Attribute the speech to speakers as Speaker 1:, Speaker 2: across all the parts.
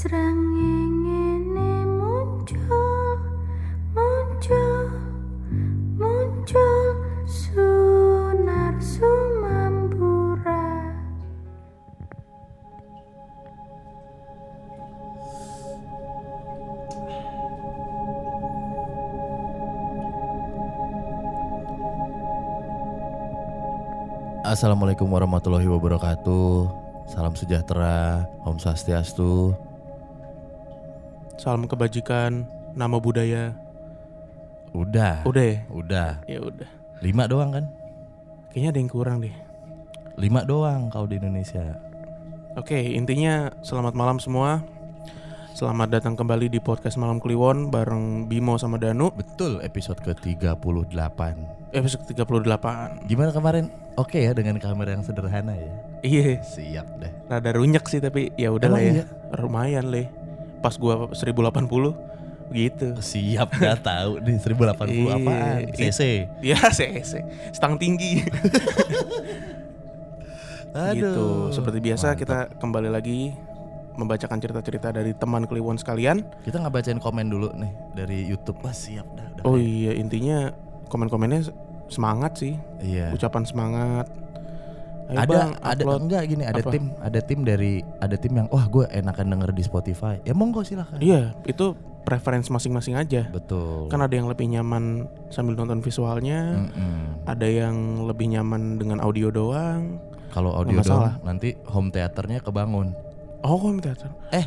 Speaker 1: Srengenge muncul, muncul, muncul Sunar Sumambura
Speaker 2: Assalamualaikum warahmatullahi wabarakatuh. Salam sejahtera, Om Swastiastu.
Speaker 3: Salam kebajikan, nama budaya.
Speaker 2: Udah.
Speaker 3: Udah ya?
Speaker 2: Udah.
Speaker 3: Ya udah.
Speaker 2: Lima doang kan?
Speaker 3: Kayaknya ada yang kurang deh.
Speaker 2: Lima doang kau di Indonesia.
Speaker 3: Oke, intinya selamat malam semua. Selamat datang kembali di podcast Malam Kliwon bareng Bimo sama Danu.
Speaker 2: Betul, episode ke-38.
Speaker 3: Episode 38.
Speaker 2: Gimana kemarin? Oke ya dengan kamera yang sederhana ya.
Speaker 3: Iya,
Speaker 2: Siap deh.
Speaker 3: rada runyek sih tapi ya udah lah
Speaker 2: Emang
Speaker 3: ya.
Speaker 2: iya?
Speaker 3: Lumayan leh. Pas gua 1080 gitu.
Speaker 2: Siap gak tahu nih 1080
Speaker 3: Iya,
Speaker 2: apaan? CC.
Speaker 3: Ya, CC. Stang tinggi. gitu. Seperti biasa
Speaker 2: mantap.
Speaker 3: kita kembali lagi membacakan cerita-cerita dari teman Kliwon sekalian.
Speaker 2: Kita nggak bacain komen dulu nih dari YouTube. Wah siap dah.
Speaker 3: Oh iya, intinya komen-komennya semangat sih,
Speaker 2: Iya.
Speaker 3: ucapan semangat. Ayo
Speaker 2: ada
Speaker 3: bang,
Speaker 2: ada
Speaker 3: upload.
Speaker 2: enggak gini ada
Speaker 3: Apa?
Speaker 2: tim ada tim dari ada tim yang wah gue enakan denger di Spotify ya monggo silahkan
Speaker 3: Iya, itu preferensi masing-masing aja.
Speaker 2: betul
Speaker 3: Kan ada yang lebih nyaman sambil nonton visualnya,
Speaker 2: Mm-mm.
Speaker 3: ada yang lebih nyaman dengan audio doang.
Speaker 2: kalau audio doang nanti home teaternya kebangun
Speaker 3: Oh, home theater.
Speaker 2: Eh,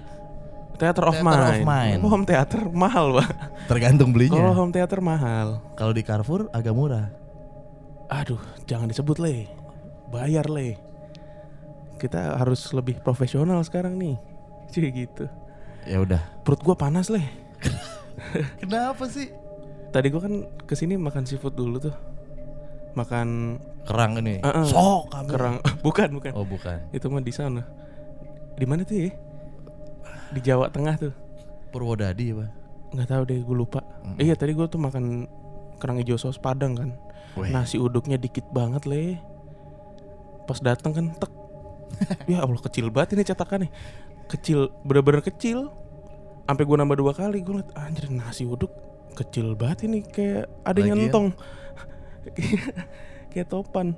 Speaker 3: Theater of
Speaker 2: Theater of
Speaker 3: Mind.
Speaker 2: Mind.
Speaker 3: Oh, home theater mahal, Pak.
Speaker 2: tergantung
Speaker 3: Kalau
Speaker 2: belinya
Speaker 3: home theater mahal.
Speaker 2: kalau di Carrefour agak murah
Speaker 3: Aduh, jangan disebut le. Bayar le. Kita harus lebih profesional sekarang nih. Cuy gitu.
Speaker 2: ya udah
Speaker 3: Perut gua panas le.
Speaker 2: kenapa sih
Speaker 3: Tadi gua kan ke sini makan seafood dulu tuh. Makan
Speaker 2: kerang ini
Speaker 3: Uh-uh.
Speaker 2: sok kamu.
Speaker 3: kerang. bukan, bukan.
Speaker 2: oh bukan
Speaker 3: Itu mah di sana. Di mana tuh ya? Di Jawa Tengah tuh.
Speaker 2: Purwodadi apa
Speaker 3: Nggak tahu deh, gue lupa.
Speaker 2: Mm.
Speaker 3: Iya, tadi gua tuh makan kerang hijau saus Padang kan.
Speaker 2: Weh,
Speaker 3: Nasi uduknya dikit banget le. Pas datang kan tek. ya Allah kecil banget ini cetakannya. Kecil, bener-bener kecil. Sampai gua nambah dua kali gue liat anjir nasi uduk kecil banget ini kayak ada
Speaker 2: Lagian-
Speaker 3: nyentong. kayak topan.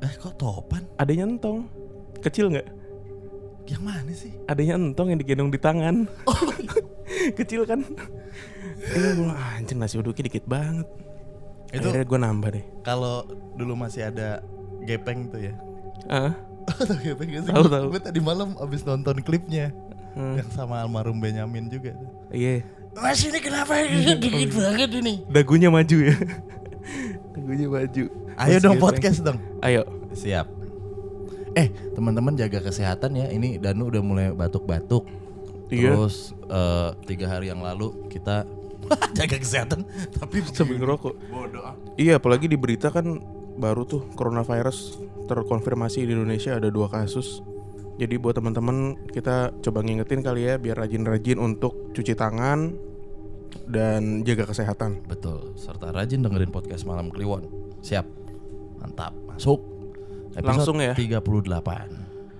Speaker 2: eh kok topan
Speaker 3: Ada nyentong. Kecil nggak?
Speaker 2: yang mana sih
Speaker 3: Ada nyentong yang digendong di tangan. kecil kan? Iya gue anjir nasi uduknya dikit banget.
Speaker 2: itu
Speaker 3: Akhirnya gue nambah deh.
Speaker 2: kalau dulu masih ada gepeng tuh ya
Speaker 3: Ah,
Speaker 2: Tahu gepeng gak sih?
Speaker 3: Tahu, tahu.
Speaker 2: Gue tadi malam abis nonton klipnya
Speaker 3: ah.
Speaker 2: yang sama almarhum Benyamin juga.
Speaker 3: Iya.
Speaker 2: Mas ini kenapa dikit banget ini?
Speaker 3: dagunya maju ya dagunya maju
Speaker 2: Ayo
Speaker 3: Mas
Speaker 2: dong
Speaker 3: Gepeng.
Speaker 2: podcast dong.
Speaker 3: ayo
Speaker 2: Siap. Eh teman-teman jaga kesehatan ya. Ini Danu udah mulai batuk-batuk.
Speaker 3: Iya.
Speaker 2: Terus eh, tiga hari yang lalu kita jaga kesehatan tapi
Speaker 3: sambil ngerokok
Speaker 2: bodoh.
Speaker 3: iya apalagi di berita kan baru tuh coronavirus terkonfirmasi di Indonesia ada dua kasus jadi buat teman-teman kita coba ngingetin kali ya biar rajin-rajin untuk cuci tangan dan jaga kesehatan
Speaker 2: Betul. Serta rajin dengerin podcast malam Kliwon. Siap. Mantap. Masuk.
Speaker 3: Langsung ya?
Speaker 2: 38.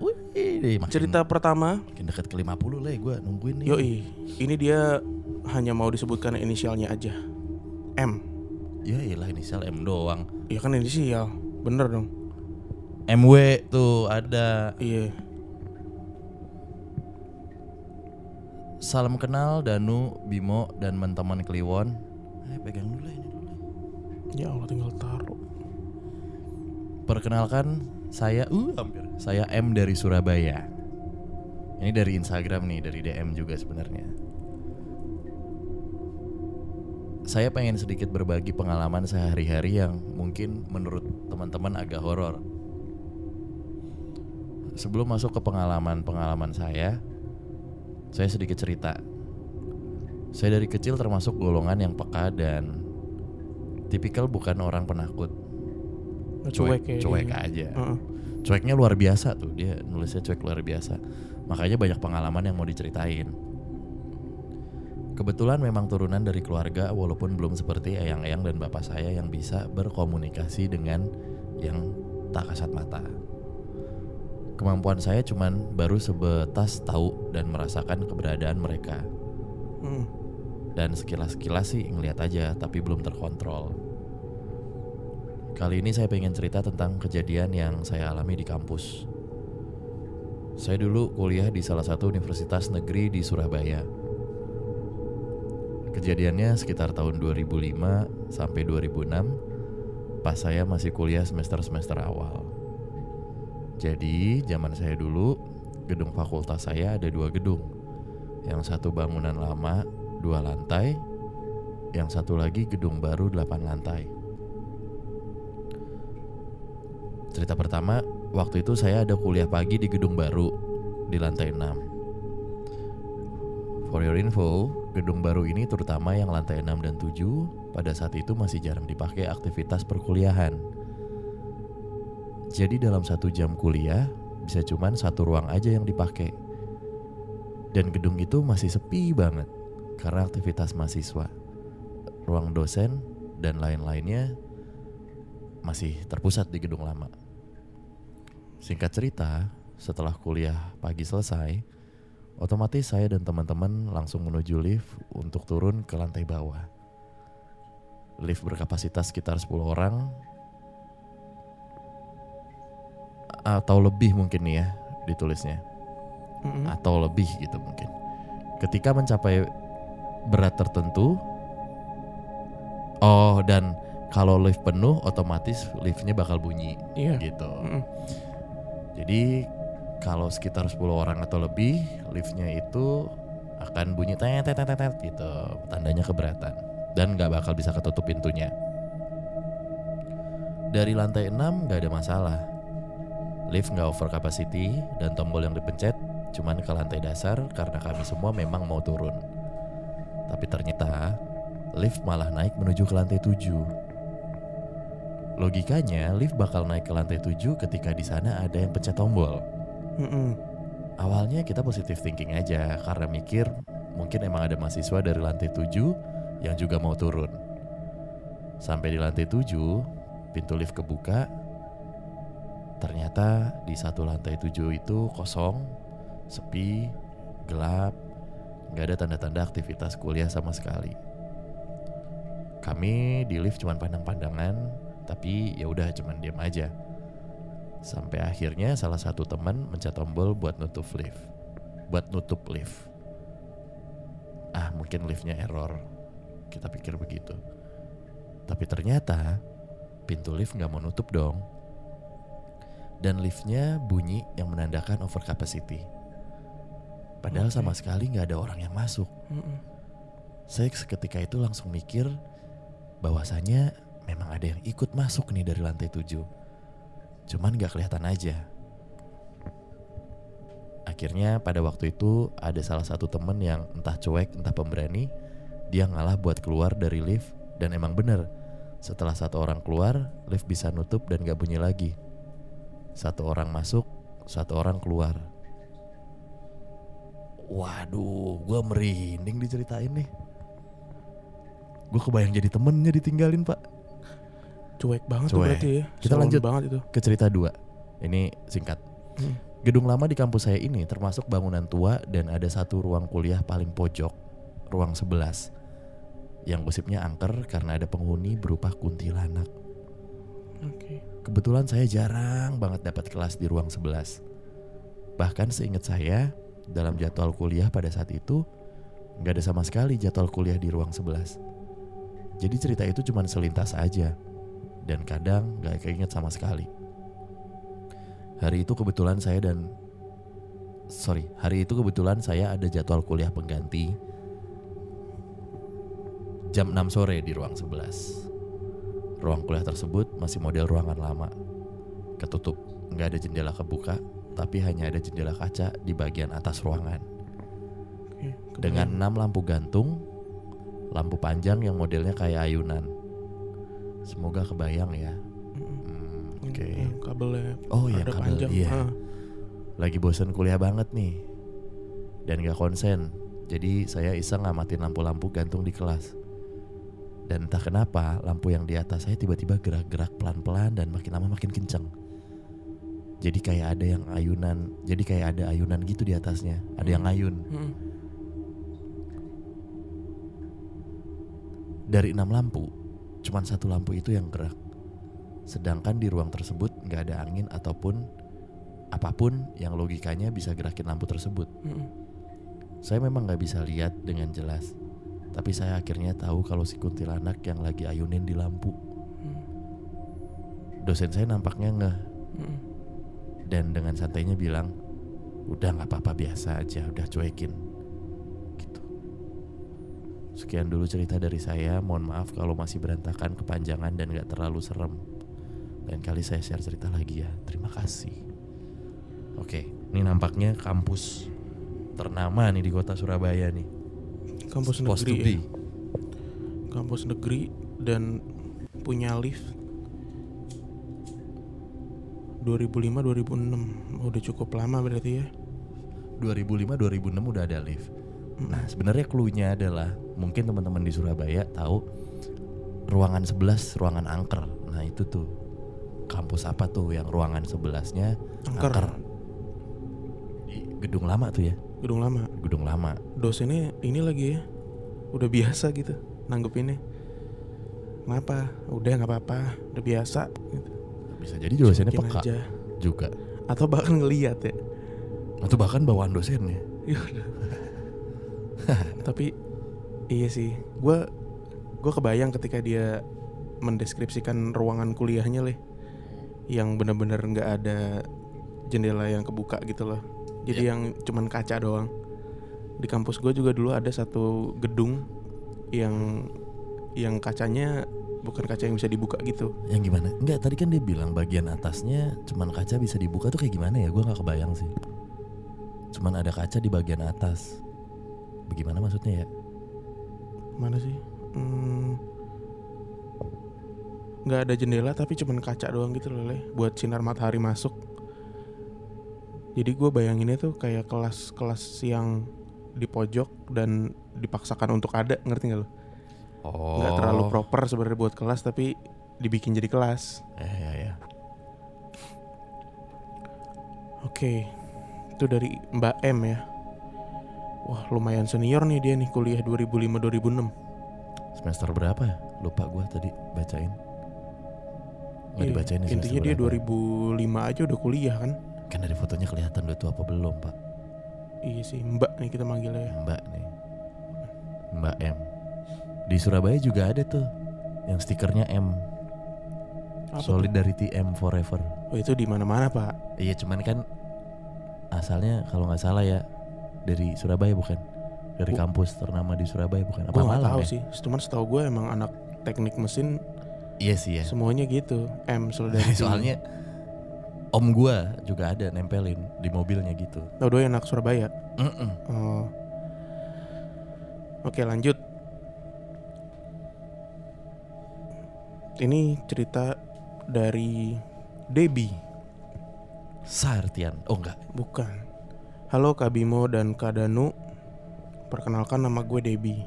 Speaker 2: Wih, ini makin,
Speaker 3: cerita pertama
Speaker 2: makin dekat ke 50 lah gue nungguin nih.
Speaker 3: yoi ini dia hanya mau disebutkan inisialnya aja M
Speaker 2: Ya iyalah inisial M doang.
Speaker 3: iya kan inisial bener dong
Speaker 2: MW tuh ada
Speaker 3: iya
Speaker 2: Salam kenal Danu, Bimo dan teman Kliwon. Eh pegang dulu ini dulu.
Speaker 3: ya Allah tinggal taruh
Speaker 2: Perkenalkan saya uh hampir. Saya M dari Surabaya. Ini dari Instagram nih, dari DM juga sebenarnya. Saya pengen sedikit berbagi pengalaman sehari-hari yang mungkin menurut teman-teman agak horor. Sebelum masuk ke pengalaman-pengalaman saya, saya sedikit cerita. Saya dari kecil termasuk golongan yang peka dan tipikal bukan orang penakut.
Speaker 3: cuek ya
Speaker 2: cuek
Speaker 3: iya.
Speaker 2: aja. Cueknya luar biasa tuh dia nulisnya cuek luar biasa. Makanya banyak pengalaman yang mau diceritain. Kebetulan memang turunan dari keluarga walaupun belum seperti eyang-eyang dan bapak saya yang bisa berkomunikasi dengan yang tak kasat mata. Kemampuan saya cuman baru sebatas tahu dan merasakan keberadaan mereka.
Speaker 3: Hmm.
Speaker 2: Dan sekilas-sekilas sih ngeliat aja tapi belum terkontrol. Kali ini saya pengen cerita tentang kejadian yang saya alami di kampus. Saya dulu kuliah di salah satu universitas negeri di Surabaya. Kejadiannya sekitar tahun 2005 sampai 2006 pas saya masih kuliah semester-semester awal. Jadi zaman saya dulu gedung fakultas saya ada dua gedung. Yang satu bangunan lama dua lantai, yang satu lagi gedung baru delapan lantai. Cerita pertama, waktu itu saya ada kuliah pagi di gedung baru di lantai 6. For your info, gedung baru ini terutama yang lantai 6 dan 7 pada saat itu masih jarang dipakai aktivitas perkuliahan. Jadi dalam satu jam kuliah bisa cuman satu ruang aja yang dipakai. Dan gedung itu masih sepi banget karena aktivitas mahasiswa. Ruang dosen dan lain-lainnya masih terpusat di gedung lama. Singkat cerita, setelah kuliah pagi selesai, otomatis saya dan teman-teman langsung menuju lift untuk turun ke lantai bawah. Lift berkapasitas sekitar 10 orang atau lebih mungkin nih ya ditulisnya.
Speaker 3: Mm-mm.
Speaker 2: Atau lebih gitu mungkin. Ketika mencapai berat tertentu Oh, dan kalau lift penuh otomatis liftnya bakal bunyi
Speaker 3: Iya.
Speaker 2: gitu.
Speaker 3: Mm-mm.
Speaker 2: Jadi kalau sekitar 10 orang atau lebih, liftnya itu akan bunyi tet tet tet gitu, tandanya keberatan dan nggak bakal bisa ketutup pintunya. Dari lantai 6 nggak ada masalah. Lift nggak over capacity dan tombol yang dipencet cuman ke lantai dasar karena kami semua memang mau turun. Tapi ternyata lift malah naik menuju ke lantai 7. Logikanya lift bakal naik ke lantai 7 ketika di sana ada yang pencet tombol.
Speaker 3: Mm-mm.
Speaker 2: Awalnya kita positive thinking aja karena mikir mungkin emang ada mahasiswa dari lantai 7 yang juga mau turun. Sampai di lantai 7, pintu lift kebuka. Ternyata di satu lantai 7 itu kosong, sepi, gelap, nggak ada tanda-tanda aktivitas kuliah sama sekali. Kami di lift cuman pandang-pandangan, tapi ya udah cuman diam aja. Sampai akhirnya salah satu teman mencet tombol buat nutup lift. Buat nutup lift. Ah, mungkin liftnya error. Kita pikir begitu. Tapi ternyata pintu lift nggak mau nutup dong. Dan liftnya bunyi yang menandakan over capacity. Padahal
Speaker 3: Oke.
Speaker 2: sama sekali nggak ada orang yang masuk.
Speaker 3: Mm-mm.
Speaker 2: Saya seketika itu langsung mikir bahwasanya memang ada yang ikut masuk nih dari lantai 7. Cuman gak kelihatan aja. Akhirnya pada waktu itu ada salah satu temen yang entah cuek entah pemberani Dia ngalah buat keluar dari lift. Dan emang bener Setelah satu orang keluar lift bisa nutup dan gak bunyi lagi. Satu orang masuk satu orang keluar. Waduh gue merinding diceritain nih. Gue kebayang jadi temennya ditinggalin pak
Speaker 3: Cuek banget tuh
Speaker 2: Cuek.
Speaker 3: berarti ya.
Speaker 2: Kita
Speaker 3: Salon
Speaker 2: lanjut.
Speaker 3: banget itu.
Speaker 2: ke cerita dua. Ini singkat.
Speaker 3: Hmm.
Speaker 2: Gedung lama di kampus saya ini termasuk bangunan tua dan ada satu ruang kuliah paling pojok, ruang 11. Yang gosipnya angker karena ada penghuni berupa kuntilanak.
Speaker 3: Oke.
Speaker 2: Kebetulan saya jarang banget dapat kelas di ruang 11. Bahkan seingat saya, dalam jadwal kuliah pada saat itu, nggak ada sama sekali jadwal kuliah di ruang 11. Jadi cerita itu cuma selintas aja, dan kadang nggak keinget sama sekali. Hari itu kebetulan saya dan sorry, hari itu kebetulan saya ada jadwal kuliah pengganti jam 6 sore di ruang 11. Ruang kuliah tersebut masih model ruangan lama. Ketutup, nggak ada jendela kebuka, tapi hanya ada jendela kaca di bagian atas ruangan. Dengan enam lampu gantung, lampu panjang yang modelnya kayak ayunan. Semoga kebayang ya. Hmm, Oke.
Speaker 3: yang kabelnya
Speaker 2: Oh iya,
Speaker 3: ada
Speaker 2: kabel,
Speaker 3: panjang.
Speaker 2: iya.
Speaker 3: Ah.
Speaker 2: Lagi bosen kuliah banget nih. Dan gak konsen. Jadi saya iseng ngamatin lampu-lampu gantung di kelas. Dan entah kenapa lampu yang di atas saya tiba-tiba gerak-gerak pelan-pelan dan makin lama makin kenceng. Jadi kayak ada yang ayunan, jadi kayak ada ayunan gitu di atasnya, ada yang ayun.
Speaker 3: Mm-mm.
Speaker 2: Dari enam lampu, cuman satu lampu itu yang gerak. Sedangkan di ruang tersebut nggak ada angin ataupun apa pun yang logikanya bisa gerakin lampu tersebut.
Speaker 3: Mm-mm.
Speaker 2: Saya memang nggak bisa lihat dengan jelas, tapi saya akhirnya tahu kalau si kuntilanak yang lagi ayunin di lampu.
Speaker 3: Mm.
Speaker 2: Dosen saya nampaknya ngeh
Speaker 3: Mm-mm.
Speaker 2: dan dengan santainya bilang, udah nggak apa-apa biasa aja, udah cuekin. Sekian dulu cerita dari saya. Mohon maaf kalau masih berantakan, kepanjangan dan nggak terlalu serem. Lain kali saya share cerita lagi ya. Terima kasih. Oke, ini nampaknya kampus ternama nih di kota Surabaya nih.
Speaker 3: Kampus
Speaker 2: to
Speaker 3: negeri ya. Kampus negeri dan punya lift 2005 2006 udah cukup lama berarti ya
Speaker 2: 2005 2006 udah ada lift. Nah, sebenarnya clue-nya adalah mungkin teman-teman di Surabaya tahu ruangan 11 ruangan angker. Nah, itu tuh kampus apa tuh yang ruangan 11-nya
Speaker 3: Angker.
Speaker 2: Di gedung lama tuh ya,
Speaker 3: gedung lama
Speaker 2: gedung lama.
Speaker 3: dosennya ini lagi ya udah biasa gitu nanggepinnya kenapa udah nggak apa-apa udah biasa gitu.
Speaker 2: Bisa jadi dosennya
Speaker 3: Cuekin
Speaker 2: peka
Speaker 3: aja.
Speaker 2: juga.
Speaker 3: atau bahkan ngeliat ya
Speaker 2: Atau bahkan bawaan dosennya.
Speaker 3: Ya udah. tapi iya sih gue gue kebayang ketika dia mendeskripsikan ruangan kuliahnya leh yang bener-bener nggak ada jendela yang kebuka gitu loh jadi yang cuman kaca doang di kampus gue juga dulu ada satu gedung yang yang kacanya bukan kaca yang bisa dibuka gitu
Speaker 2: Yang gimana? Enggak, tadi kan dia bilang bagian atasnya cuman kaca bisa dibuka tuh kayak gimana ya? Gua nggak kebayang sih. Cuman ada kaca di bagian atas. Bagaimana maksudnya ya?
Speaker 3: mana sih? Hmm, nggak ada jendela tapi cuman kaca doang gitu loh leh buat sinar matahari masuk. Jadi gue bayanginnya tuh kayak kelas-kelas yang di pojok dan dipaksakan untuk ada ngerti nggak lo?
Speaker 2: Oh.
Speaker 3: nggak terlalu proper sebenarnya buat kelas tapi dibikin jadi kelas.
Speaker 2: Eh, ya ya.
Speaker 3: oke. Itu dari Mbak M ya wah lumayan senior nih dia nih kuliah 2005 2006
Speaker 2: Semester berapa ya? Lupa gua tadi bacain. Nggak
Speaker 3: Iya,
Speaker 2: dibacain ya
Speaker 3: intinya dia
Speaker 2: berapa.
Speaker 3: 2005 aja udah kuliah kan
Speaker 2: Kan dari fotonya kelihatan udah tua apa belum, Pak?
Speaker 3: Iya sih Mbak nih kita manggilnya ya
Speaker 2: Mbak nih. Mbak M. Di Surabaya juga ada tuh yang stikernya M.
Speaker 3: Apa?
Speaker 2: Solidarity M forever.
Speaker 3: Oh itu di mana-mana pak
Speaker 2: Iya, cuman kan asalnya kalau nggak salah ya dari Surabaya bukan? Dari
Speaker 3: Bu-
Speaker 2: kampus ternama di Surabaya bukan? Apa
Speaker 3: Gue
Speaker 2: Malang
Speaker 3: tahu
Speaker 2: ya?
Speaker 3: sih Cuman setahu gue emang anak teknik mesin
Speaker 2: Iya sih ya.
Speaker 3: Semuanya gitu M Solidarity
Speaker 2: Soalnya om gua juga ada nempelin di mobilnya gitu.
Speaker 3: Tahu doi anak Surabaya
Speaker 2: Mm-mm.
Speaker 3: Oh. Oke lanjut Ini cerita dari Debbie
Speaker 2: Sartian. Oh enggak.
Speaker 3: Bukan Halo Kak Bimo dan Kak Danu. Perkenalkan nama gue Debbie.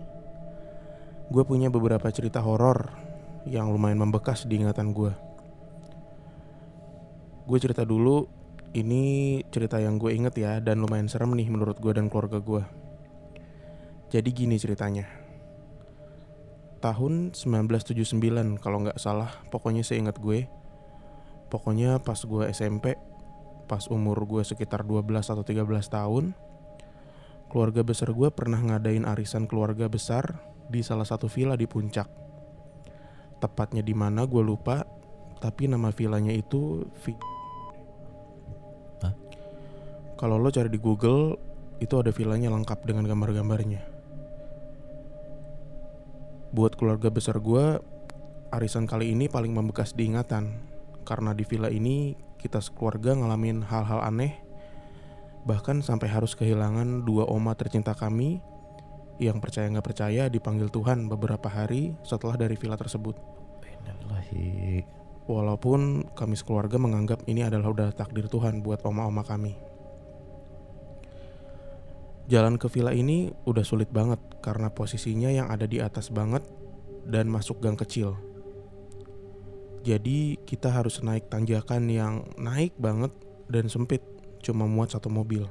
Speaker 3: Gue punya beberapa cerita horor Yang lumayan membekas di ingatan gue. Gue cerita dulu Ini cerita yang gue inget ya Dan lumayan serem nih menurut gue dan keluarga gue. Jadi gini ceritanya. Tahun 1979 kalau nggak salah Pokoknya seingat gue. Pokoknya pas gue SMP pas umur gue sekitar 12 atau 13 tahun keluarga besar gue pernah ngadain arisan keluarga besar di salah satu villa di puncak tepatnya di mana gue lupa tapi nama villanya itu
Speaker 2: Hah?
Speaker 3: kalau lo cari di Google itu ada villanya lengkap dengan gambar-gambarnya buat keluarga besar gue arisan kali ini paling membekas diingatan karena di villa ini kita sekeluarga ngalamin hal-hal aneh bahkan sampai harus kehilangan dua oma tercinta kami yang percaya nggak percaya dipanggil Tuhan beberapa hari setelah dari villa tersebut. Walaupun kami sekeluarga menganggap ini adalah udah takdir Tuhan buat oma-oma kami. Jalan ke villa ini udah sulit banget karena posisinya yang ada di atas banget dan masuk gang kecil jadi kita harus naik tanjakan yang naik banget dan sempit, cuma muat satu mobil.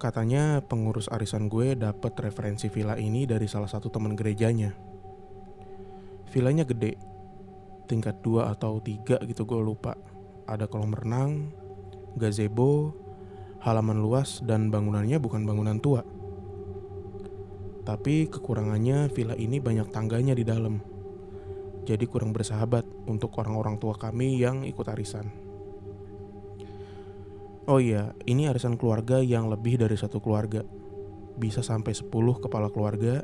Speaker 3: Katanya pengurus arisan gue dapat referensi villa ini dari salah satu teman gerejanya. Villanya gede, tingkat dua atau tiga gitu gue lupa. Ada kolam renang, gazebo, halaman luas dan bangunannya bukan bangunan tua. Tapi kekurangannya villa ini banyak tangganya di dalam. Jadi kurang bersahabat untuk orang-orang tua kami yang ikut arisan. Oh iya, ini arisan keluarga yang lebih dari satu keluarga. Bisa sampai 10 kepala keluarga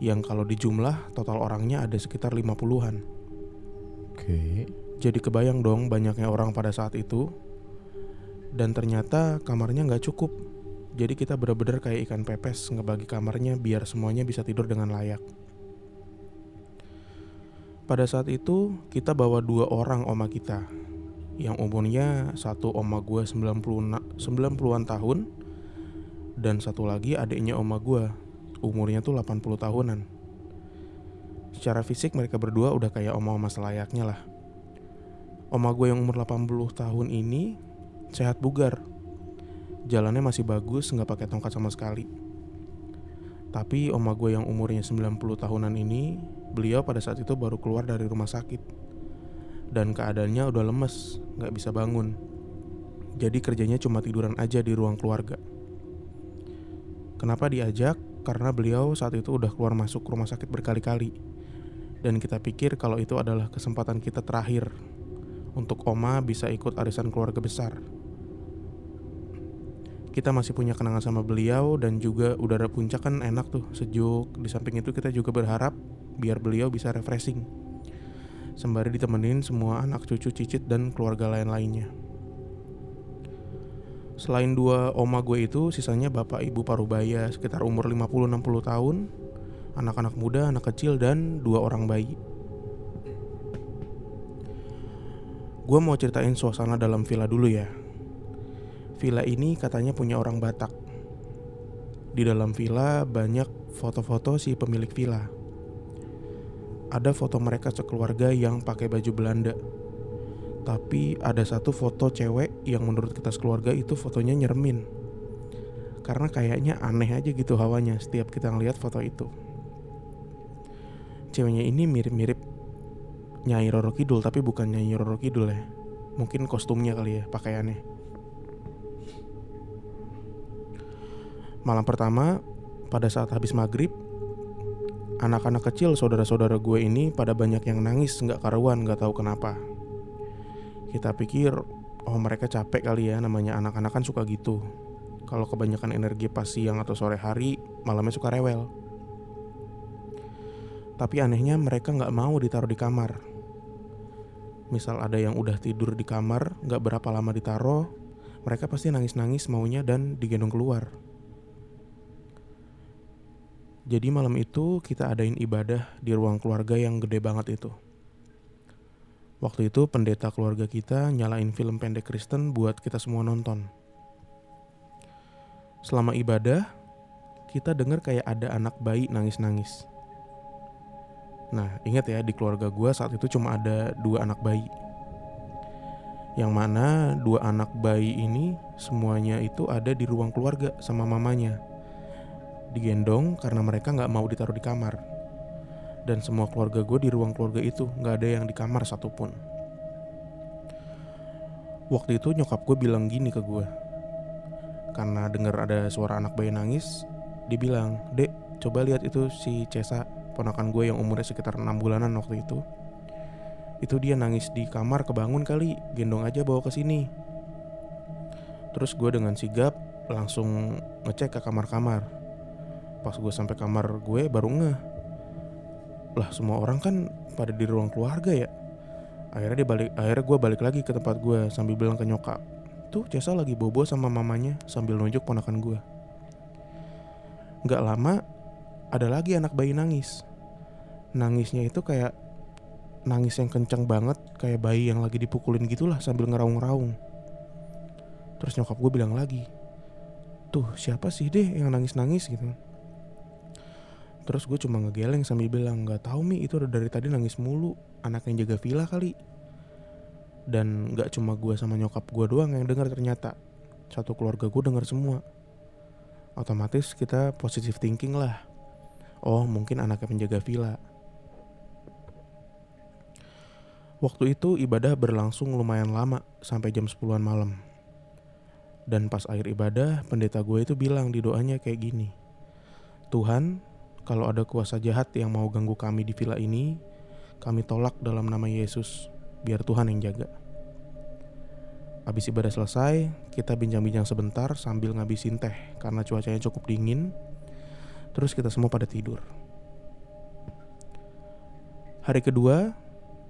Speaker 3: yang kalau dijumlah total orangnya ada sekitar 50-an.
Speaker 2: Oke.
Speaker 3: Jadi kebayang dong banyaknya orang pada saat itu. Dan ternyata kamarnya nggak cukup. Jadi kita bener-bener kayak ikan pepes ngebagi kamarnya biar semuanya bisa tidur dengan layak. Pada saat itu kita bawa dua orang oma kita yang umurnya satu oma gue 90 90-an tahun dan satu lagi adiknya oma gue umurnya tuh 80 tahunan. Secara fisik mereka berdua udah kayak oma-oma selayaknya lah. Oma gue yang umur 80 tahun ini sehat bugar. Jalannya masih bagus, nggak pakai tongkat sama sekali. Tapi oma gue yang umurnya 90 tahunan ini, beliau pada saat itu baru keluar dari rumah sakit dan keadaannya udah lemes, nggak bisa bangun. Jadi kerjanya cuma tiduran aja di ruang keluarga. Kenapa diajak? Karena beliau saat itu udah keluar masuk rumah sakit berkali-kali. Dan kita pikir kalau itu adalah kesempatan kita terakhir untuk Oma bisa ikut arisan keluarga besar. Kita masih punya kenangan sama beliau dan juga udara puncak kan enak tuh, sejuk. Di samping itu kita juga berharap biar beliau bisa refreshing sembari ditemenin semua anak cucu cicit dan keluarga lain-lainnya. Selain dua oma gue itu, sisanya bapak ibu parubaya sekitar umur 50-60 tahun, anak-anak muda, anak kecil, dan dua orang bayi. Gue mau ceritain suasana dalam villa dulu ya. Villa ini katanya punya orang Batak. Di dalam villa banyak foto-foto si pemilik villa ada foto mereka sekeluarga yang pakai baju Belanda. Tapi ada satu foto cewek yang menurut kita sekeluarga itu fotonya nyermin. Karena kayaknya aneh aja gitu hawanya setiap kita ngeliat foto itu. Ceweknya ini mirip-mirip Nyai Roro Kidul tapi bukan Nyai Roro Kidul ya. Mungkin kostumnya kali ya, pakaiannya. Malam pertama, pada saat habis maghrib, Anak-anak kecil saudara-saudara gue ini pada banyak yang nangis nggak karuan nggak tahu kenapa. Kita pikir oh mereka capek kali ya namanya anak-anak kan suka gitu. Kalau kebanyakan energi pas siang atau sore hari malamnya suka rewel. Tapi anehnya mereka nggak mau ditaruh di kamar. Misal ada yang udah tidur di kamar nggak berapa lama ditaruh, mereka pasti nangis-nangis maunya dan digendong keluar. Jadi malam itu kita adain ibadah di ruang keluarga yang gede banget itu. Waktu itu pendeta keluarga kita nyalain film pendek Kristen buat kita semua nonton. Selama ibadah, kita dengar kayak ada anak bayi nangis-nangis. Nah, ingat ya di keluarga gue saat itu cuma ada dua anak bayi. Yang mana dua anak bayi ini semuanya itu ada di ruang keluarga sama mamanya digendong karena mereka nggak mau ditaruh di kamar. Dan semua keluarga gue di ruang keluarga itu nggak ada yang di kamar satupun. Waktu itu nyokap gue bilang gini ke gue. Karena dengar ada suara anak bayi nangis, dibilang, Dek, coba lihat itu si Cesa, ponakan gue yang umurnya sekitar 6 bulanan waktu itu. Itu dia nangis di kamar kebangun kali, gendong aja bawa ke sini. Terus gue dengan sigap langsung ngecek ke kamar-kamar pas gue sampai kamar gue baru ngeh. Lah semua orang kan pada di ruang keluarga ya. Akhirnya dia balik akhirnya gue balik lagi ke tempat gue sambil bilang ke nyokap. Tuh Cesa lagi bobo sama mamanya sambil nunjuk ponakan gue nggak lama ada lagi anak bayi nangis. Nangisnya itu kayak nangis yang kencang banget kayak bayi yang lagi dipukulin gitulah sambil ngeraung-ngeraung terus nyokap gue bilang lagi tuh siapa sih deh yang nangis-nangis? gitu Terus gue cuma ngegeleng sambil bilang nggak tahu mi itu udah dari tadi nangis mulu anak yang jaga villa kali. Dan gak cuma gue sama nyokap gue doang yang denger ternyata Satu keluarga gue denger semua. Otomatis kita positive thinking lah. Oh mungkin anaknya penjaga villa. Waktu itu ibadah berlangsung lumayan lama Sampai jam 10an malam. Dan pas akhir ibadah Pendeta gue itu bilang di doanya kayak gini Tuhan kalau ada kuasa jahat yang mau ganggu kami di villa ini Kami tolak dalam nama Yesus biar Tuhan yang jaga. Habis ibadah selesai, kita bincang-bincang sebentar sambil ngabisin teh karena cuacanya cukup dingin. Terus kita semua pada tidur. Hari kedua,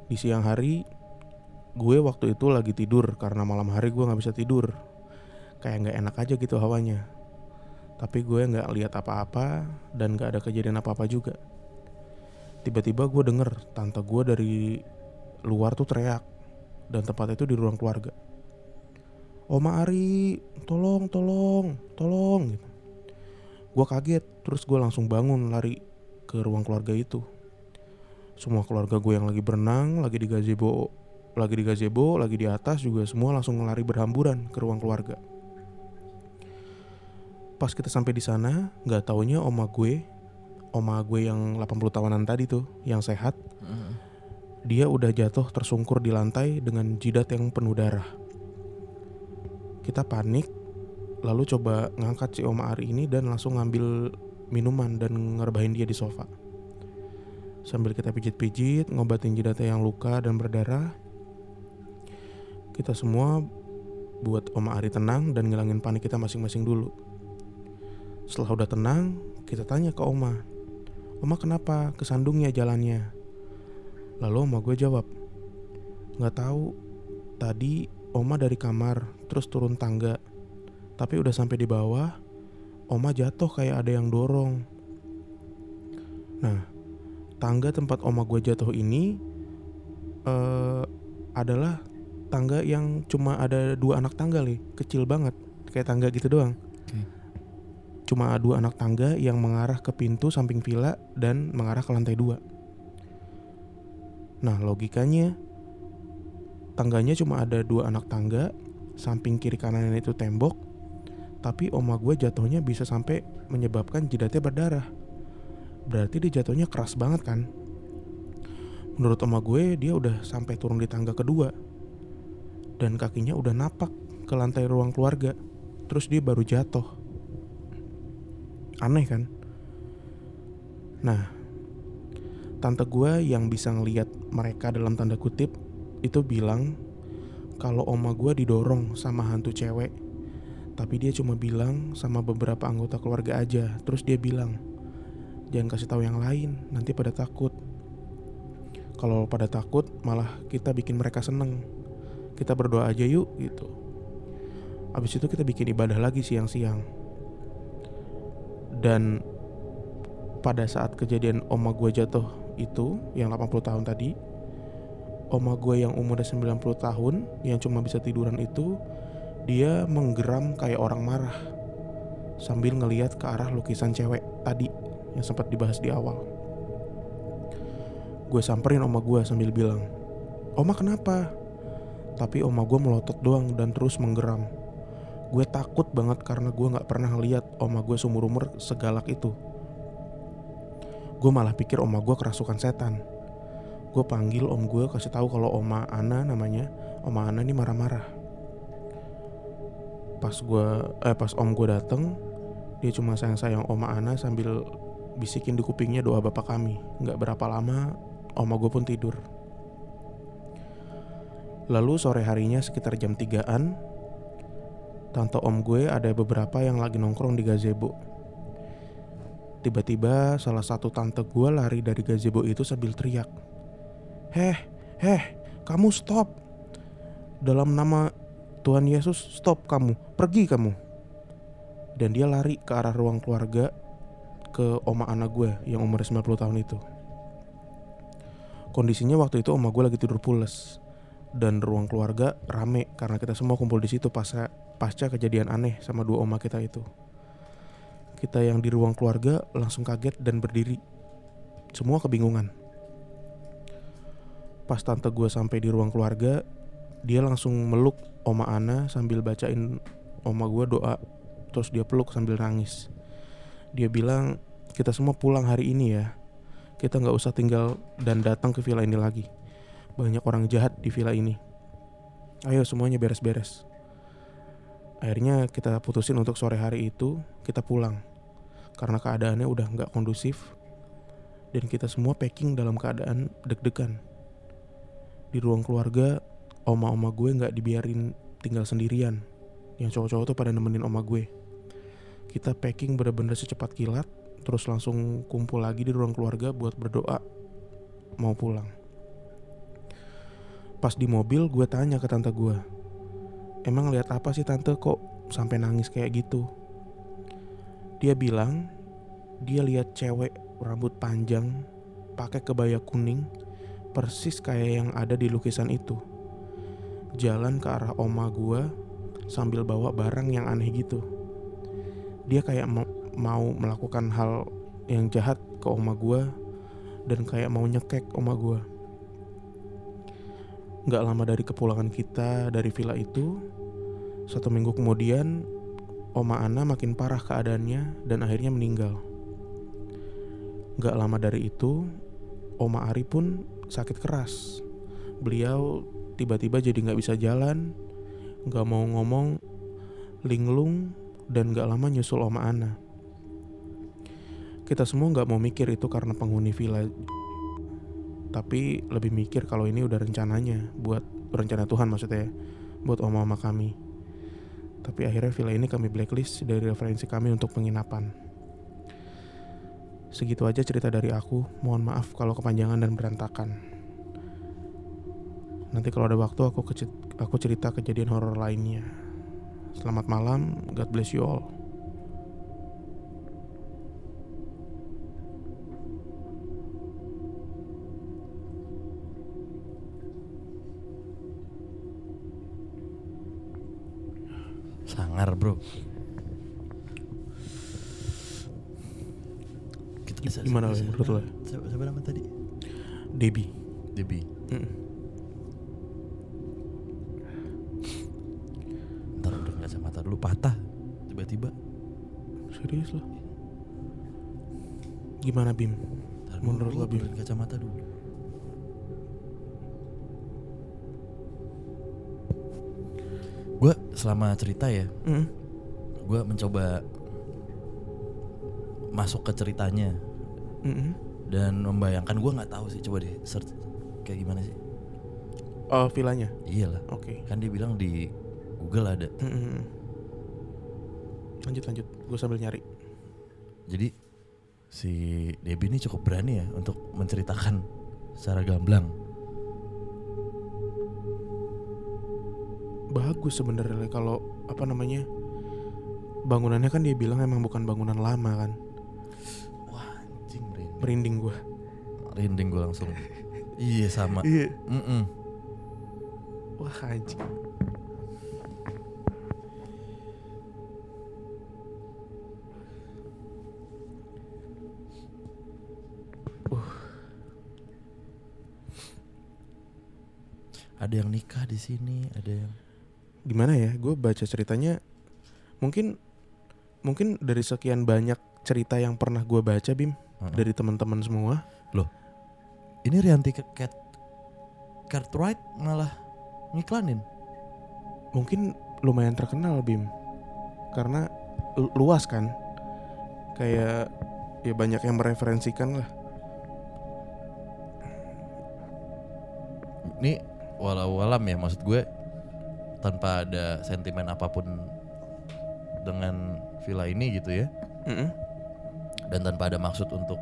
Speaker 3: di siang hari, gue waktu itu lagi tidur karena malam hari gue nggak bisa tidur. Kayak nggak enak aja gitu hawanya. Tapi gue nggak lihat apa-apa dan nggak ada kejadian apa-apa juga. Tiba-tiba gue denger tante gue dari luar tuh teriak dan tempat itu di ruang keluarga. Oma Ari, tolong, tolong, tolong gitu. Gue kaget, terus gue langsung bangun lari ke ruang keluarga itu. Semua keluarga gue yang lagi berenang, lagi di gazebo, lagi di gazebo, lagi di atas juga semua langsung lari berhamburan ke ruang keluarga. Pas kita sampai di sana, nggak taunya oma gue, oma gue yang 80 tahunan tadi tuh, yang sehat, dia udah jatuh tersungkur di lantai dengan jidat yang penuh darah. Kita panik, lalu coba ngangkat si Oma Ari ini dan langsung ngambil minuman dan ngerbahin dia di sofa. Sambil kita pijit-pijit, ngobatin jidatnya yang luka dan berdarah, kita semua buat Oma Ari tenang dan ngilangin panik kita masing-masing dulu. Setelah udah tenang, kita tanya ke Oma, Oma kenapa kesandungnya jalannya? Lalu oma gue jawab, nggak tahu. Tadi oma dari kamar, terus turun tangga. Tapi udah sampai di bawah, oma jatuh kayak ada yang dorong. Nah, tangga tempat oma gue jatuh ini uh, adalah tangga yang cuma ada dua anak tangga nih, kecil banget, kayak tangga gitu doang.
Speaker 2: Oke.
Speaker 3: Cuma dua anak tangga yang mengarah ke pintu samping villa dan mengarah ke lantai dua. Nah logikanya tangganya cuma ada dua anak tangga, samping kiri kanan itu tembok, tapi oma gue jatuhnya bisa sampai menyebabkan jidatnya berdarah. Berarti dia jatuhnya keras banget kan? Menurut oma gue dia udah sampai turun di tangga kedua dan kakinya udah napak ke lantai ruang keluarga. Terus dia baru jatuh. Aneh kan? Nah, tante gue yang bisa ngeliat mereka dalam tanda kutip itu bilang kalau oma gue didorong sama hantu cewek. Tapi dia cuma bilang sama beberapa anggota keluarga aja. Terus dia bilang jangan kasih tahu yang lain nanti pada takut. Kalau pada takut malah kita bikin mereka seneng. Kita berdoa aja yuk gitu. Abis itu kita bikin ibadah lagi siang-siang dan pada saat kejadian oma gue jatuh itu yang 80 tahun tadi Oma gue yang umurnya 90 tahun Yang cuma bisa tiduran itu Dia menggeram kayak orang marah Sambil ngeliat ke arah lukisan cewek tadi Yang sempat dibahas di awal Gue samperin oma gue sambil bilang Oma kenapa? Tapi oma gue melotot doang dan terus menggeram Gue takut banget karena gue gak pernah ngeliat oma gue seumur-umur segalak itu. Gue malah pikir oma gue kerasukan setan. Gue panggil om gue kasih tahu kalau oma Ana namanya oma Ana ini marah-marah. Pas gue eh pas om gue dateng dia cuma sayang-sayang oma Ana sambil bisikin di kupingnya doa bapak kami. Nggak berapa lama oma gue pun tidur. Lalu sore harinya sekitar jam 3an tante om gue ada beberapa yang lagi nongkrong di gazebo Tiba-tiba salah satu tante gue lari dari gazebo itu sambil teriak. Heh, heh, kamu stop. Dalam nama Tuhan Yesus, stop kamu, pergi kamu. Dan dia lari ke arah ruang keluarga ke oma anak gue yang umur 90 tahun itu. Kondisinya waktu itu oma gue lagi tidur pules dan ruang keluarga rame karena kita semua kumpul di situ pasca pasca kejadian aneh sama dua oma kita itu. Kita yang di ruang keluarga langsung kaget dan berdiri. Semua kebingungan. Pas tante gue sampai di ruang keluarga, dia langsung meluk oma Ana sambil bacain oma gue doa terus dia peluk sambil nangis dia bilang kita semua pulang hari ini ya kita nggak usah tinggal dan datang ke villa ini lagi banyak orang jahat di villa ini. Ayo semuanya beres-beres. Akhirnya kita putusin untuk sore hari itu kita pulang. Karena keadaannya udah nggak kondusif dan kita semua packing dalam keadaan deg-degan. Di ruang keluarga oma-oma gue nggak dibiarin tinggal sendirian. Yang cowok-cowok tuh pada nemenin oma gue. Kita packing bener-bener secepat kilat terus langsung kumpul lagi di ruang keluarga buat berdoa mau pulang pas di mobil gue tanya ke tante gue emang lihat apa sih tante kok sampai nangis kayak gitu dia bilang dia lihat cewek rambut panjang pakai kebaya kuning persis kayak yang ada di lukisan itu jalan ke arah oma gua sambil bawa barang yang aneh gitu. Dia kayak mau, melakukan hal yang jahat ke oma gua dan kayak mau nyekek oma gua. Gak lama dari kepulangan kita dari villa itu, satu minggu kemudian Oma Ana makin parah keadaannya dan akhirnya meninggal. Gak lama dari itu, Oma Ari pun sakit keras. Beliau tiba-tiba jadi nggak bisa jalan, nggak mau ngomong, linglung, dan nggak lama nyusul Oma Ana. Kita semua nggak mau mikir itu karena penghuni villa, tapi lebih mikir kalau ini udah rencananya buat rencana Tuhan maksudnya, buat oma-oma kami. Tapi akhirnya villa ini kami blacklist dari referensi kami untuk penginapan. Segitu aja cerita dari aku. Mohon maaf kalau kepanjangan dan berantakan. Nanti kalau ada waktu aku aku cerita kejadian horor lainnya. Selamat malam, God bless you all.
Speaker 2: Sangar bro. Kita bisa
Speaker 3: Gimana,
Speaker 2: bisa-
Speaker 3: menurut lo?
Speaker 2: Siapa, siapa nama tadi?
Speaker 3: Debbie.
Speaker 2: Debbie.
Speaker 3: Mm.
Speaker 2: Ntar udah kacamata dulu patah tiba-tiba.
Speaker 3: Serius loh. Gimana Bim?
Speaker 2: Ntar
Speaker 3: Menurut lo, Bim?
Speaker 2: kacamata dulu. Gue selama cerita ya,
Speaker 3: Mm.
Speaker 2: gue mencoba masuk ke ceritanya
Speaker 3: Mm-mm.
Speaker 2: dan membayangkan gue nggak tahu sih coba deh search kayak gimana sih
Speaker 3: Oh, villanya.
Speaker 2: iyalah
Speaker 3: Oke.
Speaker 2: kan dia bilang di Google ada
Speaker 3: Mm-mm. Lanjut lanjut. Gue sambil nyari.
Speaker 2: jadi si Debbie ini cukup berani ya untuk menceritakan secara gamblang
Speaker 3: Bagus sebenarnya kalau apa namanya bangunannya kan dia bilang emang bukan bangunan lama kan.
Speaker 2: wah anjing merinding
Speaker 3: Merinding gue.
Speaker 2: rinding gue langsung iya sama
Speaker 3: Iya.
Speaker 2: Mm-mm.
Speaker 3: Wah anjing.
Speaker 2: ada yang nikah di sini ada yang
Speaker 3: Gimana ya? Gue baca ceritanya mungkin mungkin dari sekian banyak cerita yang pernah gue baca Bim
Speaker 2: Mm-mm.
Speaker 3: dari teman-teman semua.
Speaker 2: ini Rianti ke Cat Cartwright malah ngiklanin
Speaker 3: mungkin lumayan terkenal Bim karena lu- luas kan kayak ya banyak yang mereferensikan lah
Speaker 2: ini walau alam ya maksud gue tanpa ada sentimen apa pun dengan villa ini gitu ya.
Speaker 3: Mm-mm.
Speaker 2: dan tanpa ada maksud untuk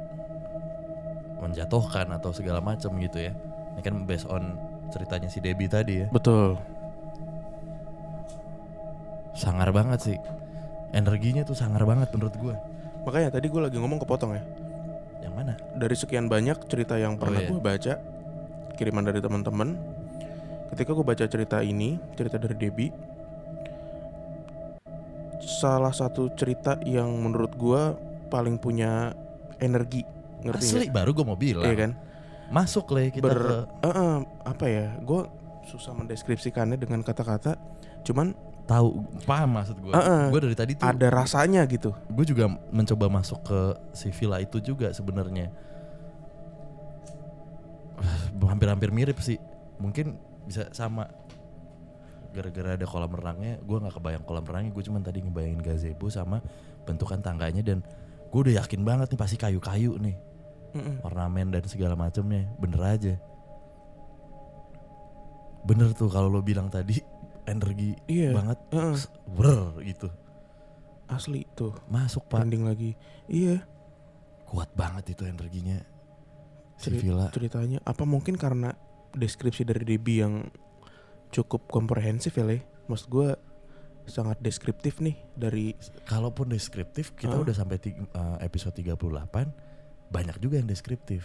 Speaker 2: menjatuhkan atau segala macam gitu ya. Ini kan based on ceritanya si Debbie tadi ya.
Speaker 3: Betul.
Speaker 2: Sangar banget sih. Energinya tuh sangar banget menurut gue
Speaker 3: makanya tadi gue lagi ngomong kepotong ya.
Speaker 2: Yang mana?
Speaker 3: Dari sekian banyak cerita yang pernah
Speaker 2: iya.
Speaker 3: gue baca kiriman dari teman-teman ketika gue baca cerita ini cerita dari Debbie salah satu cerita yang menurut gue paling punya energi ngerti
Speaker 2: asli
Speaker 3: nggak?
Speaker 2: baru gue mau bilang
Speaker 3: Iya kan
Speaker 2: masuk lah kita
Speaker 3: Ber-
Speaker 2: ke
Speaker 3: Eh, eh, apa ya gue susah mendeskripsikannya dengan kata-kata. Cuman
Speaker 2: Tahu paham maksud gue.
Speaker 3: Heeh.
Speaker 2: Gue dari tadi tuh
Speaker 3: ada rasanya gitu.
Speaker 2: gue juga mencoba masuk ke si villa itu juga sebenarnya hampir-hampir mirip sih mungkin bisa sama gara-gara ada kolam renangnya gue nggak kebayang kolam renangnya gue cuma tadi ngebayangin gazebo sama bentukan tangganya dan gue udah yakin banget nih pasti kayu-kayu nih
Speaker 3: Mm-mm.
Speaker 2: ornamen dan segala macamnya bener aja bener tuh kalau lo bilang tadi energi
Speaker 3: Iya.
Speaker 2: banget ber gitu
Speaker 3: Asli tuh.
Speaker 2: masuk pak
Speaker 3: Branding lagi. Iya.
Speaker 2: kuat banget itu energinya si
Speaker 3: Ceri-
Speaker 2: Villa
Speaker 3: ceritanya apa mungkin karena deskripsi dari Debbie yang cukup komprehensif ya Le? Maksud gue sangat deskriptif nih dari
Speaker 2: kalaupun deskriptif kita
Speaker 3: Hah?
Speaker 2: udah sampai eh, episode 38 banyak juga yang deskriptif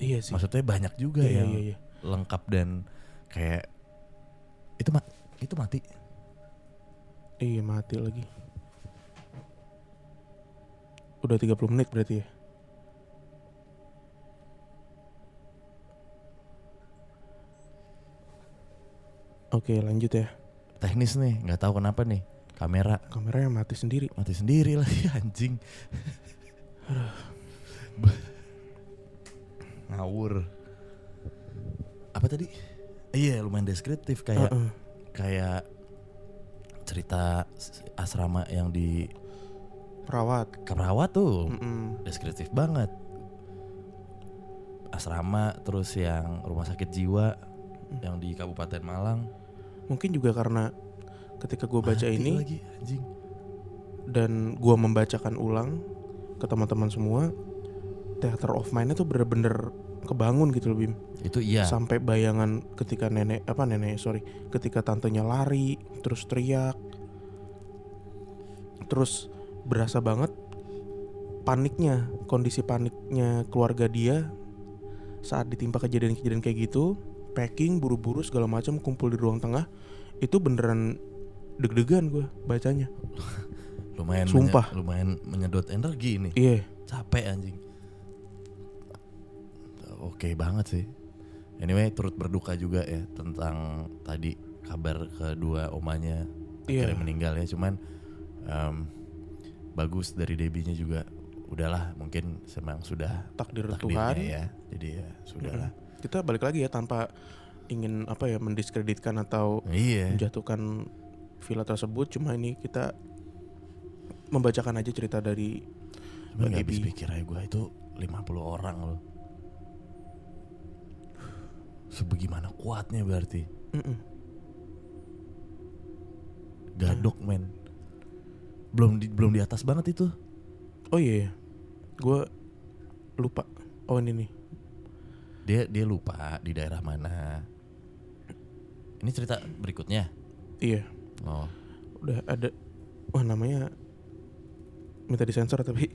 Speaker 3: iya sih.
Speaker 2: maksudnya banyak juga
Speaker 3: Iya,
Speaker 2: yang
Speaker 3: iya, iya.
Speaker 2: lengkap dan kayak itu ma itu mati
Speaker 3: Iya mati lagi. Udah 30 menit berarti ya. Oke lanjut ya.
Speaker 2: teknis nih nggak tahu kenapa nih kamera
Speaker 3: Kameranya mati sendiri.
Speaker 2: mati sendiri lagi anjing ngawur apa tadi iya lumayan deskriptif kayak
Speaker 3: Heeh.
Speaker 2: kayak cerita asrama yang di
Speaker 3: Perawat.
Speaker 2: Kerawat tuh
Speaker 3: Mm-mm.
Speaker 2: deskriptif banget asrama terus yang rumah sakit jiwa yang di Kabupaten Malang.
Speaker 3: Mungkin juga karena ketika gue baca
Speaker 2: Mati
Speaker 3: ini
Speaker 2: lagi anjing.
Speaker 3: dan gue membacakan ulang ke teman-teman semua, theater of mind tuh bener-bener kebangun gitu loh Bim.
Speaker 2: itu iya.
Speaker 3: Sampai bayangan ketika nenek apa nenek sorry, ketika tantenya lari terus teriak, terus berasa banget paniknya, kondisi paniknya keluarga dia saat ditimpa kejadian-kejadian kayak gitu, packing buru-buru segala macam kumpul di ruang tengah, itu beneran deg-degan gue bacanya.
Speaker 2: lumayan
Speaker 3: Sumpah.
Speaker 2: menye- lumayan menyedot energi nih
Speaker 3: Iya.
Speaker 2: capek anjing oke banget sih anyway turut berduka juga ya tentang tadi kabar kedua omanya
Speaker 3: Iya.
Speaker 2: akhirnya meninggal ya cuman em, bagus dari Debinya juga udahlah mungkin semang sudah
Speaker 3: takdir Tuhan.
Speaker 2: ya jadi ya sudahlah
Speaker 3: Kita balik lagi ya tanpa ingin apa ya mendiskreditkan atau
Speaker 2: iya
Speaker 3: menjatuhkan villa tersebut. Cuma ini kita membacakan aja cerita dari
Speaker 2: cuman
Speaker 3: Ebi.
Speaker 2: habis pikir aja gue itu 50 orang loh sebagaimana kuatnya berarti
Speaker 3: Mm-mm.
Speaker 2: gadok men belum di, belum di atas banget itu
Speaker 3: Oh iya, gue lupa. Oh ini nih.
Speaker 2: Dia dia lupa di daerah mana ini cerita berikutnya
Speaker 3: Iya,
Speaker 2: oh
Speaker 3: udah ada. Wah namanya minta disensor tapi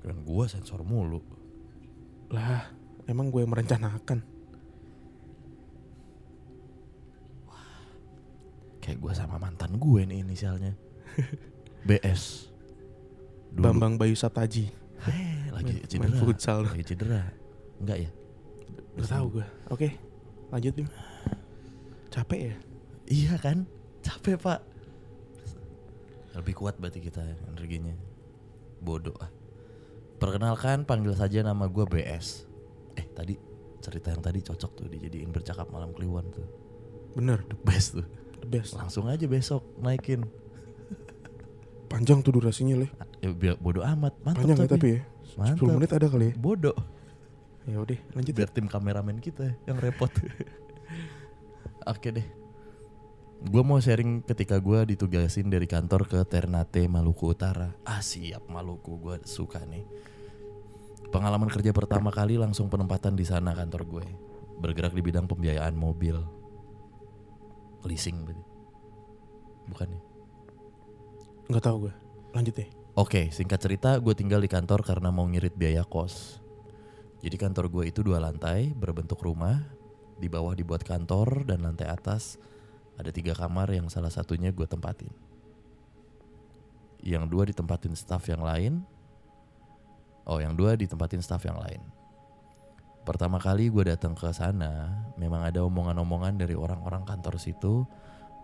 Speaker 2: kan gua sensor mulu
Speaker 3: lah emang gue yang merencanakan.
Speaker 2: kayak gua sama mantan gue nih inisialnya BS Dulu.
Speaker 3: Bambang Bayu Sataji.
Speaker 2: Hei, lagi
Speaker 3: Main-
Speaker 2: cedera
Speaker 3: main futsal.
Speaker 2: lagi cedera enggak ya
Speaker 3: Gak tahu gue. Oke, lanjut Bim. Capek ya?
Speaker 2: iya kan capek pak lebih kuat berarti kita energinya bodoh ah perkenalkan panggil saja nama gua BS eh tadi cerita yang tadi cocok tuh dijadiin bercakap malam kliwon tuh
Speaker 3: Bener,
Speaker 2: the best tuh
Speaker 3: the best.
Speaker 2: langsung aja besok naikin
Speaker 3: Panjang tuh durasinya leh.
Speaker 2: ya, biar bodoh amat mantap
Speaker 3: Panjang ya
Speaker 2: tapi,
Speaker 3: tapi ya. 10
Speaker 2: Mantap.
Speaker 3: menit ada kali ya.
Speaker 2: bodoh
Speaker 3: Ya udah, lanjut ya.
Speaker 2: biar tim kameramen kita yang repot oke deh gue mau sharing ketika gue ditugasin dari kantor ke Ternate Maluku Utara ah siap Maluku gue suka nih pengalaman kerja pertama kali langsung penempatan di sana kantor gue bergerak di bidang pembiayaan mobil leasing berarti bukan ya
Speaker 3: Nggak tahu gue. Lanjut ya.
Speaker 2: Oke, singkat cerita, gue tinggal di kantor karena mau ngirit biaya kos. Jadi kantor gue itu dua lantai, berbentuk rumah. Di bawah dibuat kantor dan lantai atas ada tiga kamar yang salah satunya gue tempatin. Yang dua ditempatin staff yang lain. Oh, yang dua ditempatin staff yang lain. Pertama kali gue datang ke sana, memang ada omongan-omongan dari orang-orang kantor situ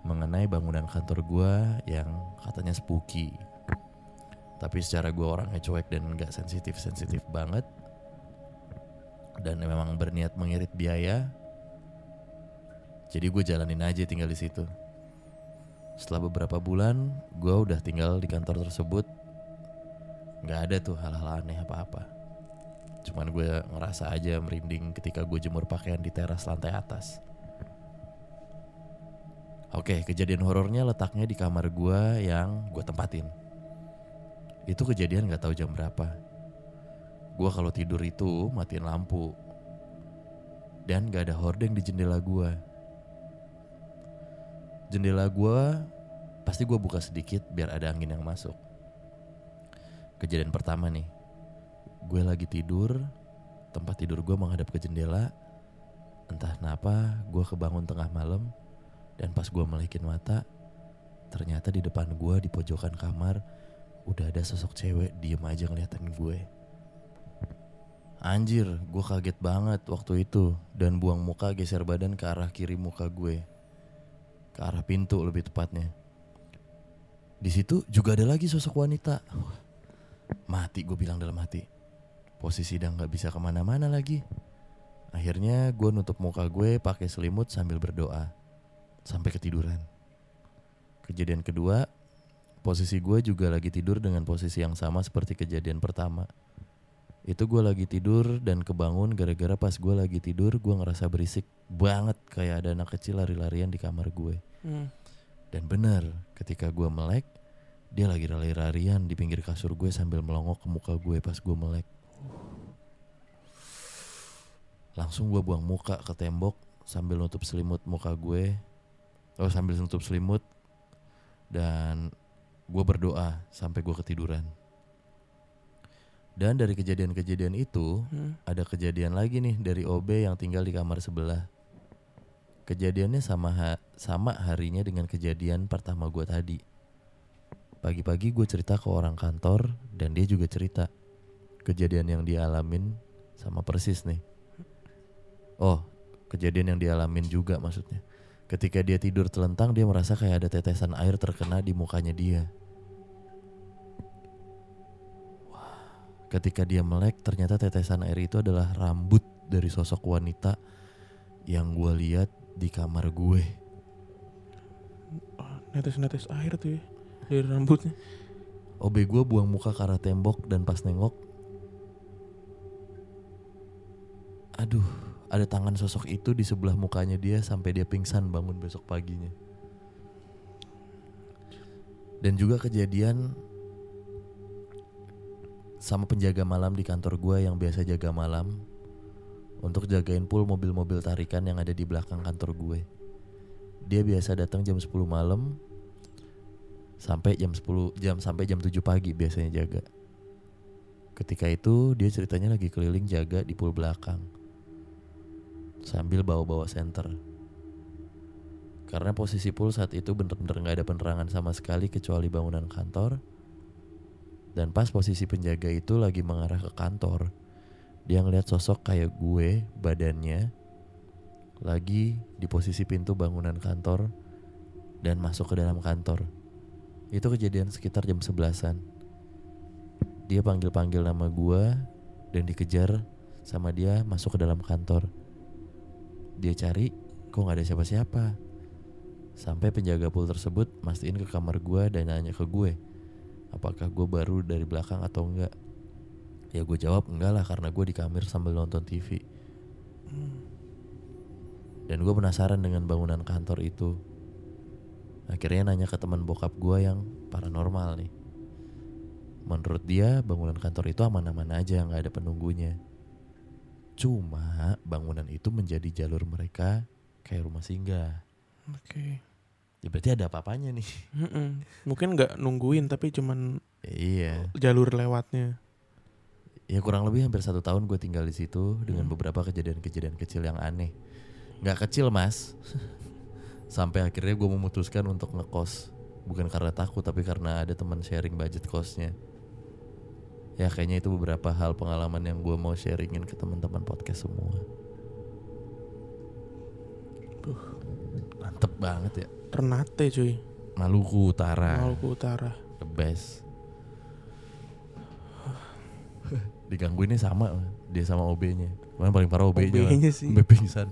Speaker 2: mengenai bangunan kantor gue yang katanya spooky. Tapi secara gue orangnya cuek dan nggak sensitif sensitif banget, dan memang berniat mengirit biaya, jadi gue jalanin aja tinggal di situ. Setelah beberapa bulan, gue udah tinggal di kantor tersebut. Nggak ada tuh hal-hal aneh apa-apa. Cuman gue ngerasa aja merinding ketika gue jemur pakaian di teras lantai atas. Oke, kejadian horornya letaknya di kamar gue yang gue tempatin. Itu kejadian gak tahu jam berapa. Gue kalau tidur itu matiin lampu. Dan gak ada hordeng di jendela gue. Jendela gue pasti gue buka sedikit biar ada angin yang masuk. Kejadian pertama nih, gue lagi tidur, tempat tidur gue menghadap ke jendela. Entah kenapa gue kebangun tengah malam dan pas gue melikin mata, ternyata di depan gue di pojokan kamar udah ada sosok cewek diem aja ngeliatin gue. Anjir, gue kaget banget waktu itu dan buang muka geser badan ke arah kiri muka gue. Ke arah pintu lebih tepatnya. Di situ juga ada lagi sosok wanita. Mati gue bilang dalam hati. Posisi udah nggak bisa ke mana-mana lagi. Akhirnya gue nutup muka gue pakai selimut sambil berdoa. Sampai ketiduran. Kejadian kedua, posisi gue juga lagi tidur dengan posisi yang sama seperti kejadian pertama. Itu gue lagi tidur dan kebangun gara-gara pas gue lagi tidur gue ngerasa berisik banget kayak ada anak kecil lari-larian di kamar gue.
Speaker 3: Hmm.
Speaker 2: Dan benar, ketika gue melek, dia lagi lari-larian di pinggir kasur gue sambil melongok ke muka gue pas gue melek. Langsung gue buang muka ke tembok sambil nutup selimut muka gue. Oh sambil nutup selimut dan gue berdoa sampai gue ketiduran. Dan dari kejadian-kejadian itu
Speaker 3: Hmm.
Speaker 2: ada kejadian lagi nih dari OB yang tinggal di kamar sebelah. Kejadiannya sama ha- sama harinya dengan kejadian pertama gue tadi. Pagi-pagi gue cerita ke orang kantor dan dia juga cerita kejadian yang dialamin sama persis nih. Oh, kejadian yang dialamin juga maksudnya. Ketika dia tidur telentang dia merasa kayak ada tetesan air terkena di mukanya dia. Ketika dia melek ternyata tetesan air itu adalah rambut dari sosok wanita yang gue lihat di kamar gue.
Speaker 3: Netes-netes air tuh ya dari rambutnya.
Speaker 2: OB gue buang muka ke arah tembok dan pas nengok Aduh ada tangan sosok itu di sebelah mukanya dia sampai dia pingsan bangun besok paginya Dan juga kejadian sama penjaga malam di kantor gue yang biasa jaga malam untuk jagain pool mobil-mobil tarikan yang ada di belakang kantor gue. Dia biasa datang jam 10 malam sampai jam 10 jam sampai jam 7 pagi biasanya jaga. Ketika itu dia ceritanya lagi keliling jaga di pool belakang sambil bawa-bawa senter. Karena posisi pool saat itu bener-bener nggak ada penerangan sama sekali kecuali bangunan kantor. Dan pas posisi penjaga itu lagi mengarah ke kantor, dia ngeliat sosok kayak gue badannya lagi di posisi pintu bangunan kantor dan masuk ke dalam kantor. Itu kejadian sekitar jam sebelasan. Dia panggil-panggil nama gua dan dikejar sama dia masuk ke dalam kantor. Dia cari, kok nggak ada siapa-siapa. Sampai penjaga pool tersebut mastiin ke kamar gua dan nanya ke gue, apakah gue baru dari belakang atau enggak. Ya gue jawab enggak lah karena gue di kamar sambil nonton TV. Dan gue penasaran dengan bangunan kantor itu. Akhirnya nanya ke teman bokap gue yang paranormal nih. Menurut dia bangunan kantor itu aman-aman aja nggak ada penunggunya. Cuma bangunan itu menjadi jalur mereka kayak rumah singgah.
Speaker 3: Oke.
Speaker 2: Ya berarti ada apa-apanya nih.
Speaker 3: Mm-mm. Mungkin nggak nungguin tapi cuman
Speaker 2: iya.
Speaker 3: jalur lewatnya.
Speaker 2: Ya kurang lebih hampir satu tahun gue tinggal di situ dengan beberapa kejadian-kejadian kecil yang aneh. Nggak kecil mas. Sampai akhirnya gue memutuskan untuk ngekos. Bukan karena takut tapi karena ada teman sharing budget kosnya. Ya kayaknya itu beberapa hal pengalaman yang gue mau sharingin ke teman-teman podcast semua. Duh, mantep banget ya.
Speaker 3: Ternate cuy.
Speaker 2: Maluku Utara,
Speaker 3: Maluku Utara.
Speaker 2: the best. Digangguinnya sama dia sama OB-nya. Mana paling parah OB-nya.
Speaker 3: OB-nya sih.
Speaker 2: Sampai pingsan.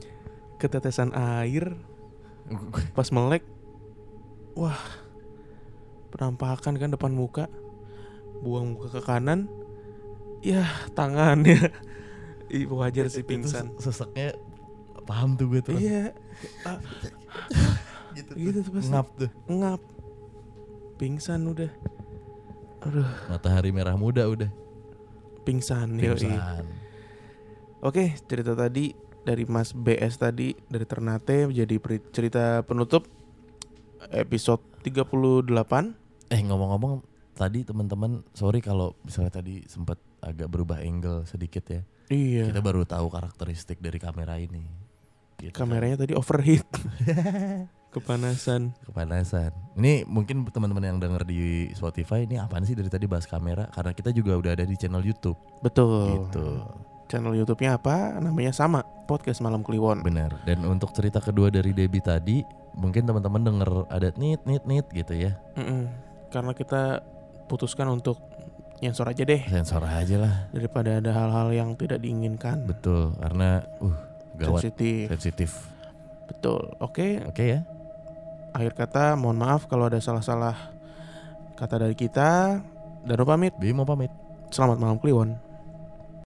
Speaker 3: Ketetesan air pas melek. Wah. Penampakan kan depan muka. Buang muka ke kanan. Ya, tangannya. Ih, wajar sih
Speaker 2: Itu
Speaker 3: pingsan.
Speaker 2: Seseknya paham tuh gue tuh.
Speaker 3: Iya.
Speaker 2: Gitu.
Speaker 3: gitu tuh pasti.
Speaker 2: Ngap tuh.
Speaker 3: Ngap. Pingsan udah. Aduh,
Speaker 2: Matahari merah muda udah.
Speaker 3: pingsan. yoi.
Speaker 2: Pingsan.
Speaker 3: Oke, cerita tadi dari Mas BS tadi dari Ternate menjadi cerita penutup episode 38.
Speaker 2: Eh ngomong-ngomong tadi teman-teman sorry kalau misalnya tadi sempat agak berubah angle sedikit ya.
Speaker 3: Iya.
Speaker 2: Kita baru tahu karakteristik dari kamera ini. Gitu kan.
Speaker 3: Kameranya tadi overheat. Kepanasan.
Speaker 2: kepanasan. Ini mungkin teman-teman yang denger di Spotify ini apaan sih dari tadi bahas kamera karena kita juga udah ada di channel YouTube
Speaker 3: Betul.
Speaker 2: gitu.
Speaker 3: Channel YouTube-nya apa? Namanya sama, Podcast Malam Kliwon.
Speaker 2: Benar. Dan untuk cerita kedua dari Debbie tadi, mungkin teman-teman denger ada nit nit nit gitu ya.
Speaker 3: Mm-mm. Karena kita putuskan untuk nyensor aja deh
Speaker 2: Sensor aja lah.
Speaker 3: daripada ada hal-hal yang tidak diinginkan.
Speaker 2: Betul, karena uh gawat
Speaker 3: Sensitif.
Speaker 2: sensitif.
Speaker 3: Betul. Oke,
Speaker 2: Oke ya.
Speaker 3: Akhir kata mohon maaf kalau ada salah-salah kata dari kita. Dan pamit.
Speaker 2: Bimo pamit.
Speaker 3: Selamat malam Kliwon.